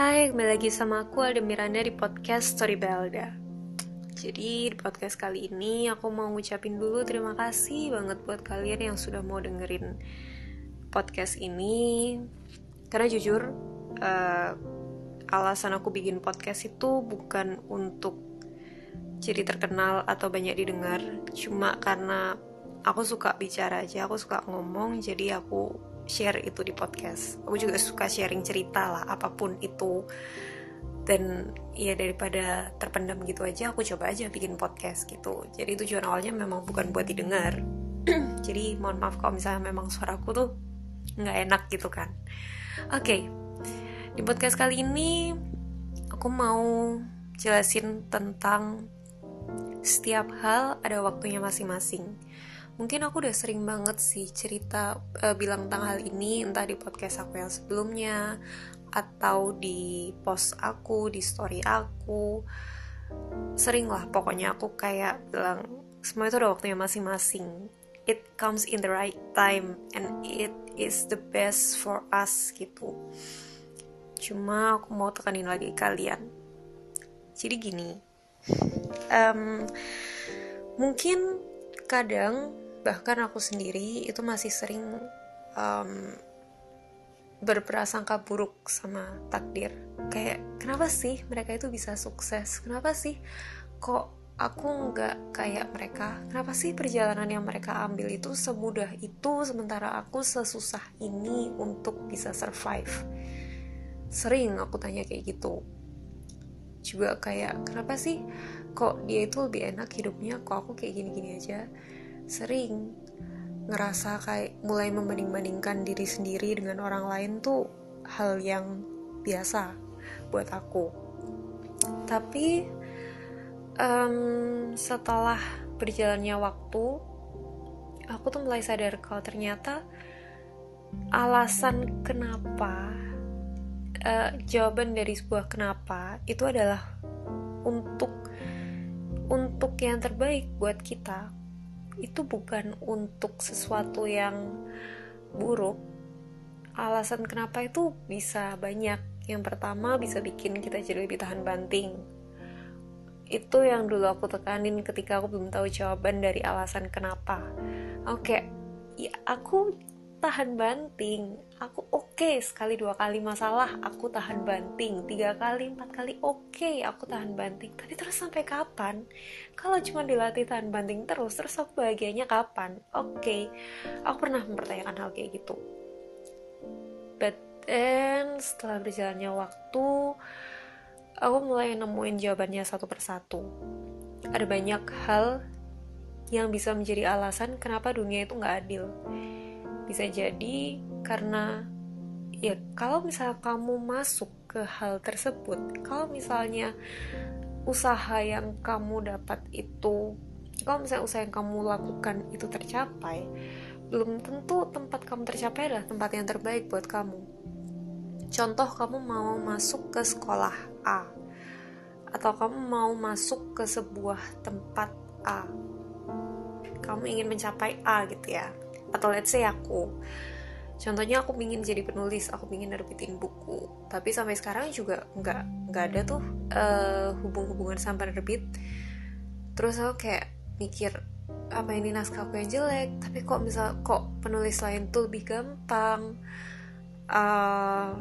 Hai, kembali lagi sama aku Alda Miranda di podcast Story Belda. Jadi di podcast kali ini aku mau ngucapin dulu terima kasih banget buat kalian yang sudah mau dengerin podcast ini. Karena jujur, uh, alasan aku bikin podcast itu bukan untuk jadi terkenal atau banyak didengar. Cuma karena aku suka bicara aja, aku suka ngomong Jadi aku share itu di podcast. Aku juga suka sharing cerita lah apa pun itu. Dan ya daripada terpendam gitu aja aku coba aja bikin podcast gitu. Jadi tujuan awalnya memang bukan buat didengar. Jadi mohon maaf kalau misalnya memang suaraku tuh nggak enak gitu kan. Oke okay. di podcast kali ini aku mau jelasin tentang setiap hal ada waktunya masing-masing mungkin aku udah sering banget sih cerita uh, bilang tentang hal ini entah di podcast aku yang sebelumnya atau di post aku di story aku. Sering lah pokoknya aku kayak bilang semua itu ada waktunya masing-masing. It comes in the right time and it is the best for us gitu. Cuma aku mau tekanin lagi kalian. Jadi gini um, mungkin kadang bahkan aku sendiri itu masih sering um, berprasangka buruk sama takdir. Kayak kenapa sih mereka itu bisa sukses? Kenapa sih kok aku nggak kayak mereka? Kenapa sih perjalanan yang mereka ambil itu semudah itu sementara aku sesusah ini untuk bisa survive? Sering aku tanya kayak gitu. Juga kayak kenapa sih kok dia itu lebih enak hidupnya? Kok aku kayak gini-gini aja sering ngerasa kayak mulai membanding-bandingkan diri sendiri dengan orang lain tuh hal yang biasa buat aku. Tapi um, setelah berjalannya waktu, aku tuh mulai sadar kalau ternyata alasan kenapa uh, jawaban dari sebuah kenapa itu adalah untuk untuk yang terbaik buat kita itu bukan untuk sesuatu yang buruk. Alasan kenapa itu bisa banyak. Yang pertama bisa bikin kita jadi lebih tahan banting. Itu yang dulu aku tekanin ketika aku belum tahu jawaban dari alasan kenapa. Oke, ya aku tahan banting aku okay, sekali dua kali masalah aku tahan banting. Tiga kali empat kali oke okay, aku tahan banting. Tapi terus sampai kapan? Kalau cuma dilatih tahan banting terus terus aku bahagianya kapan? Oke okay. aku pernah mempertanyakan hal kayak gitu. But then setelah berjalannya waktu aku mulai nemuin jawabannya satu persatu. Ada banyak hal yang bisa menjadi alasan kenapa dunia itu nggak adil. Bisa jadi karena ya kalau misalnya kamu masuk ke hal tersebut, kalau misalnya usaha yang kamu dapat itu, kalau misalnya usaha yang kamu lakukan itu tercapai, belum tentu tempat kamu tercapai adalah tempat yang terbaik buat kamu. Contoh kamu mau masuk ke sekolah A atau kamu mau masuk ke sebuah tempat A. Kamu ingin mencapai A gitu ya atau let's say aku contohnya aku ingin jadi penulis aku ingin nerbitin buku. Tapi sampai sekarang juga nggak nggak ada tuh uh, hubung-hubungan sama nerbit terus aku kayak mikir apa ini naskah aku yang jelek tapi kok misal kok penulis lain tuh lebih gampang uh,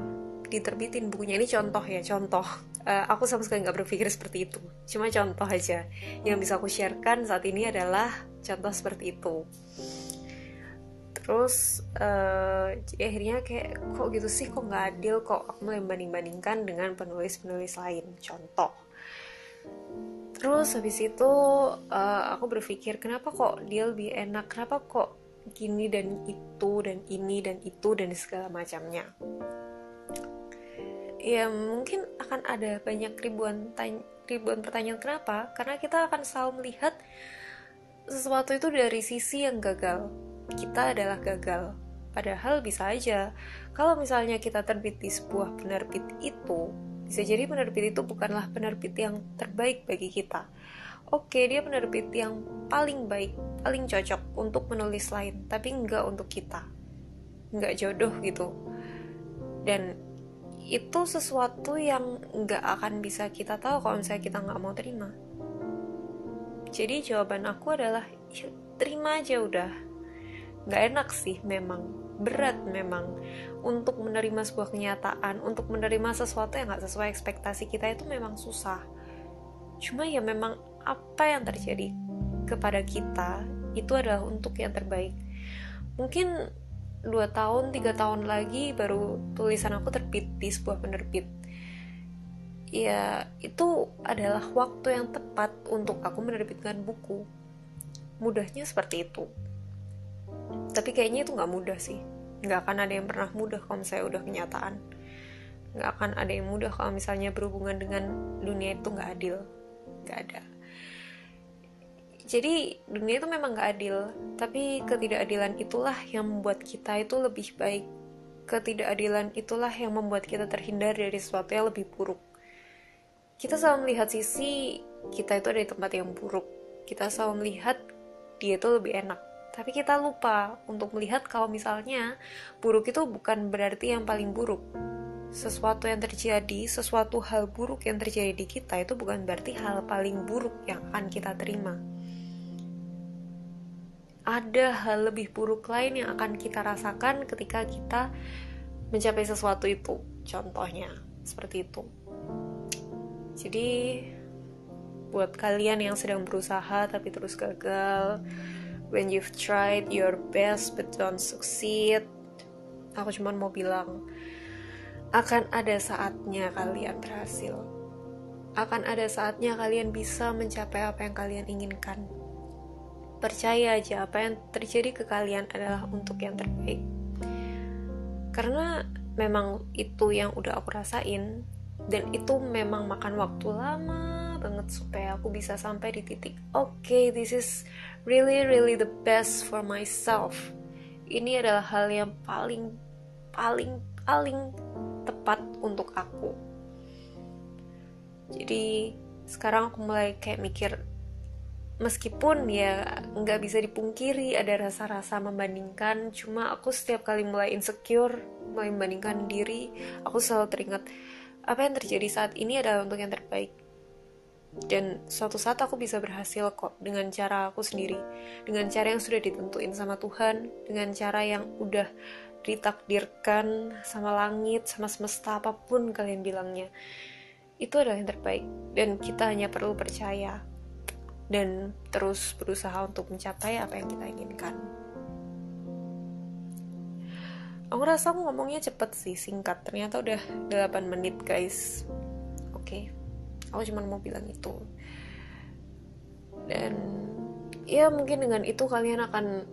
diterbitin bukunya. Ini contoh ya contoh. Uh, aku sama sekali nggak berpikir seperti itu. Cuma contoh aja yang bisa aku sharekan saat ini adalah contoh seperti itu terus uh, akhirnya kayak kok gitu sih? Kok nggak adil? Kok aku mulai banding bandingkan dengan penulis penulis lain? Contoh. Terus habis itu uh, aku berpikir kenapa kok dia lebih enak? Kenapa kok gini dan itu dan ini dan itu dan segala macamnya? Ya mungkin akan ada banyak ribuan ribuan pertanyaan kenapa? Karena kita akan selalu melihat sesuatu itu dari sisi yang gagal kita adalah gagal. Padahal bisa aja, kalau misalnya kita terbit di sebuah penerbit itu, bisa jadi penerbit itu bukanlah penerbit yang terbaik bagi kita. Oke, dia penerbit yang paling baik, paling cocok untuk menulis lain, tapi enggak untuk kita. Enggak jodoh gitu. Dan itu sesuatu yang nggak akan bisa kita tahu kalau misalnya kita nggak mau terima jadi jawaban aku adalah terima aja udah nggak enak sih memang. Berat memang. Untuk menerima sebuah kenyataan untuk menerima sesuatu yang nggak sesuai ekspektasi kita itu memang susah. Cuma ya memang apa yang terjadi kepada kita itu adalah untuk yang terbaik. Mungkin dua tahun tiga tahun lagi baru tulisan aku terbit di sebuah penerbit. Ya itu adalah waktu yang tepat untuk aku menerbitkan buku. Mudahnya seperti itu tapi kayaknya itu nggak mudah sih nggak akan ada yang pernah mudah kalau misalnya udah kenyataan nggak akan ada yang mudah kalau misalnya berhubungan dengan dunia itu nggak adil nggak ada jadi dunia itu memang gak adil, tapi ketidakadilan itulah yang membuat kita itu lebih baik. Ketidakadilan itulah yang membuat kita terhindar dari sesuatu yang lebih buruk. Kita selalu melihat sisi kita itu ada di tempat yang buruk. Kita selalu melihat dia itu lebih enak. Tapi kita lupa untuk melihat kalau misalnya buruk itu bukan berarti yang paling buruk. Sesuatu yang terjadi, sesuatu hal buruk yang terjadi di kita itu bukan berarti hal paling buruk yang akan kita terima ada hal lebih buruk lain yang akan kita rasakan ketika kita mencapai sesuatu itu. Contohnya seperti itu. Jadi buat kalian yang sedang berusaha tapi terus gagal, when you've tried your best but don't succeed, aku cuma mau bilang akan ada saatnya kalian berhasil. Akan ada saatnya kalian bisa mencapai apa yang kalian inginkan. Percaya aja apa yang terjadi ke kalian adalah untuk yang terbaik. Karena memang itu yang udah aku rasain dan itu memang makan waktu lama banget supaya aku bisa sampai di titik oke okay, this is really really the best for myself. Ini adalah hal yang paling paling paling tepat untuk aku. Jadi sekarang aku mulai kayak mikir meskipun ya nggak bisa dipungkiri ada rasa-rasa membandingkan cuma aku setiap kali mulai insecure mulai membandingkan diri aku selalu teringat apa yang terjadi saat ini adalah untuk yang terbaik dan suatu saat aku bisa berhasil kok dengan cara aku sendiri dengan cara yang sudah ditentuin sama Tuhan dengan cara yang udah ditakdirkan sama langit sama semesta apa pun kalian bilangnya itu adalah yang terbaik dan kita hanya perlu percaya dan terus berusaha untuk mencapai apa yang kita inginkan. Aku rasa aku ngomongnya cepet sih, singkat. Ternyata udah 8 menit guys. Oke, okay. Aku cuma mau bilang itu. Dan ya mungkin dengan itu kalian akan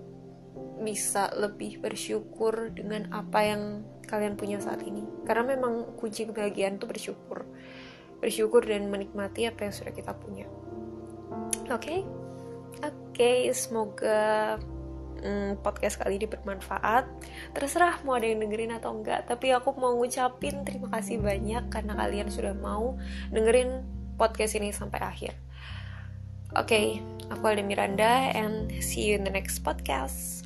bisa lebih bersyukur dengan apa yang kalian punya saat ini. Karena memang kunci kebahagiaan itu bersyukur. Bersyukur dan menikmati apa yang sudah kita punya. Oke, okay? oke, okay, semoga hmm, podcast kali ini bermanfaat. Terserah mau ada yang dengerin atau enggak, tapi aku mau ngucapin terima kasih banyak karena kalian sudah mau dengerin podcast ini sampai akhir. Oke, okay, aku Alda Miranda and see you in the next podcast.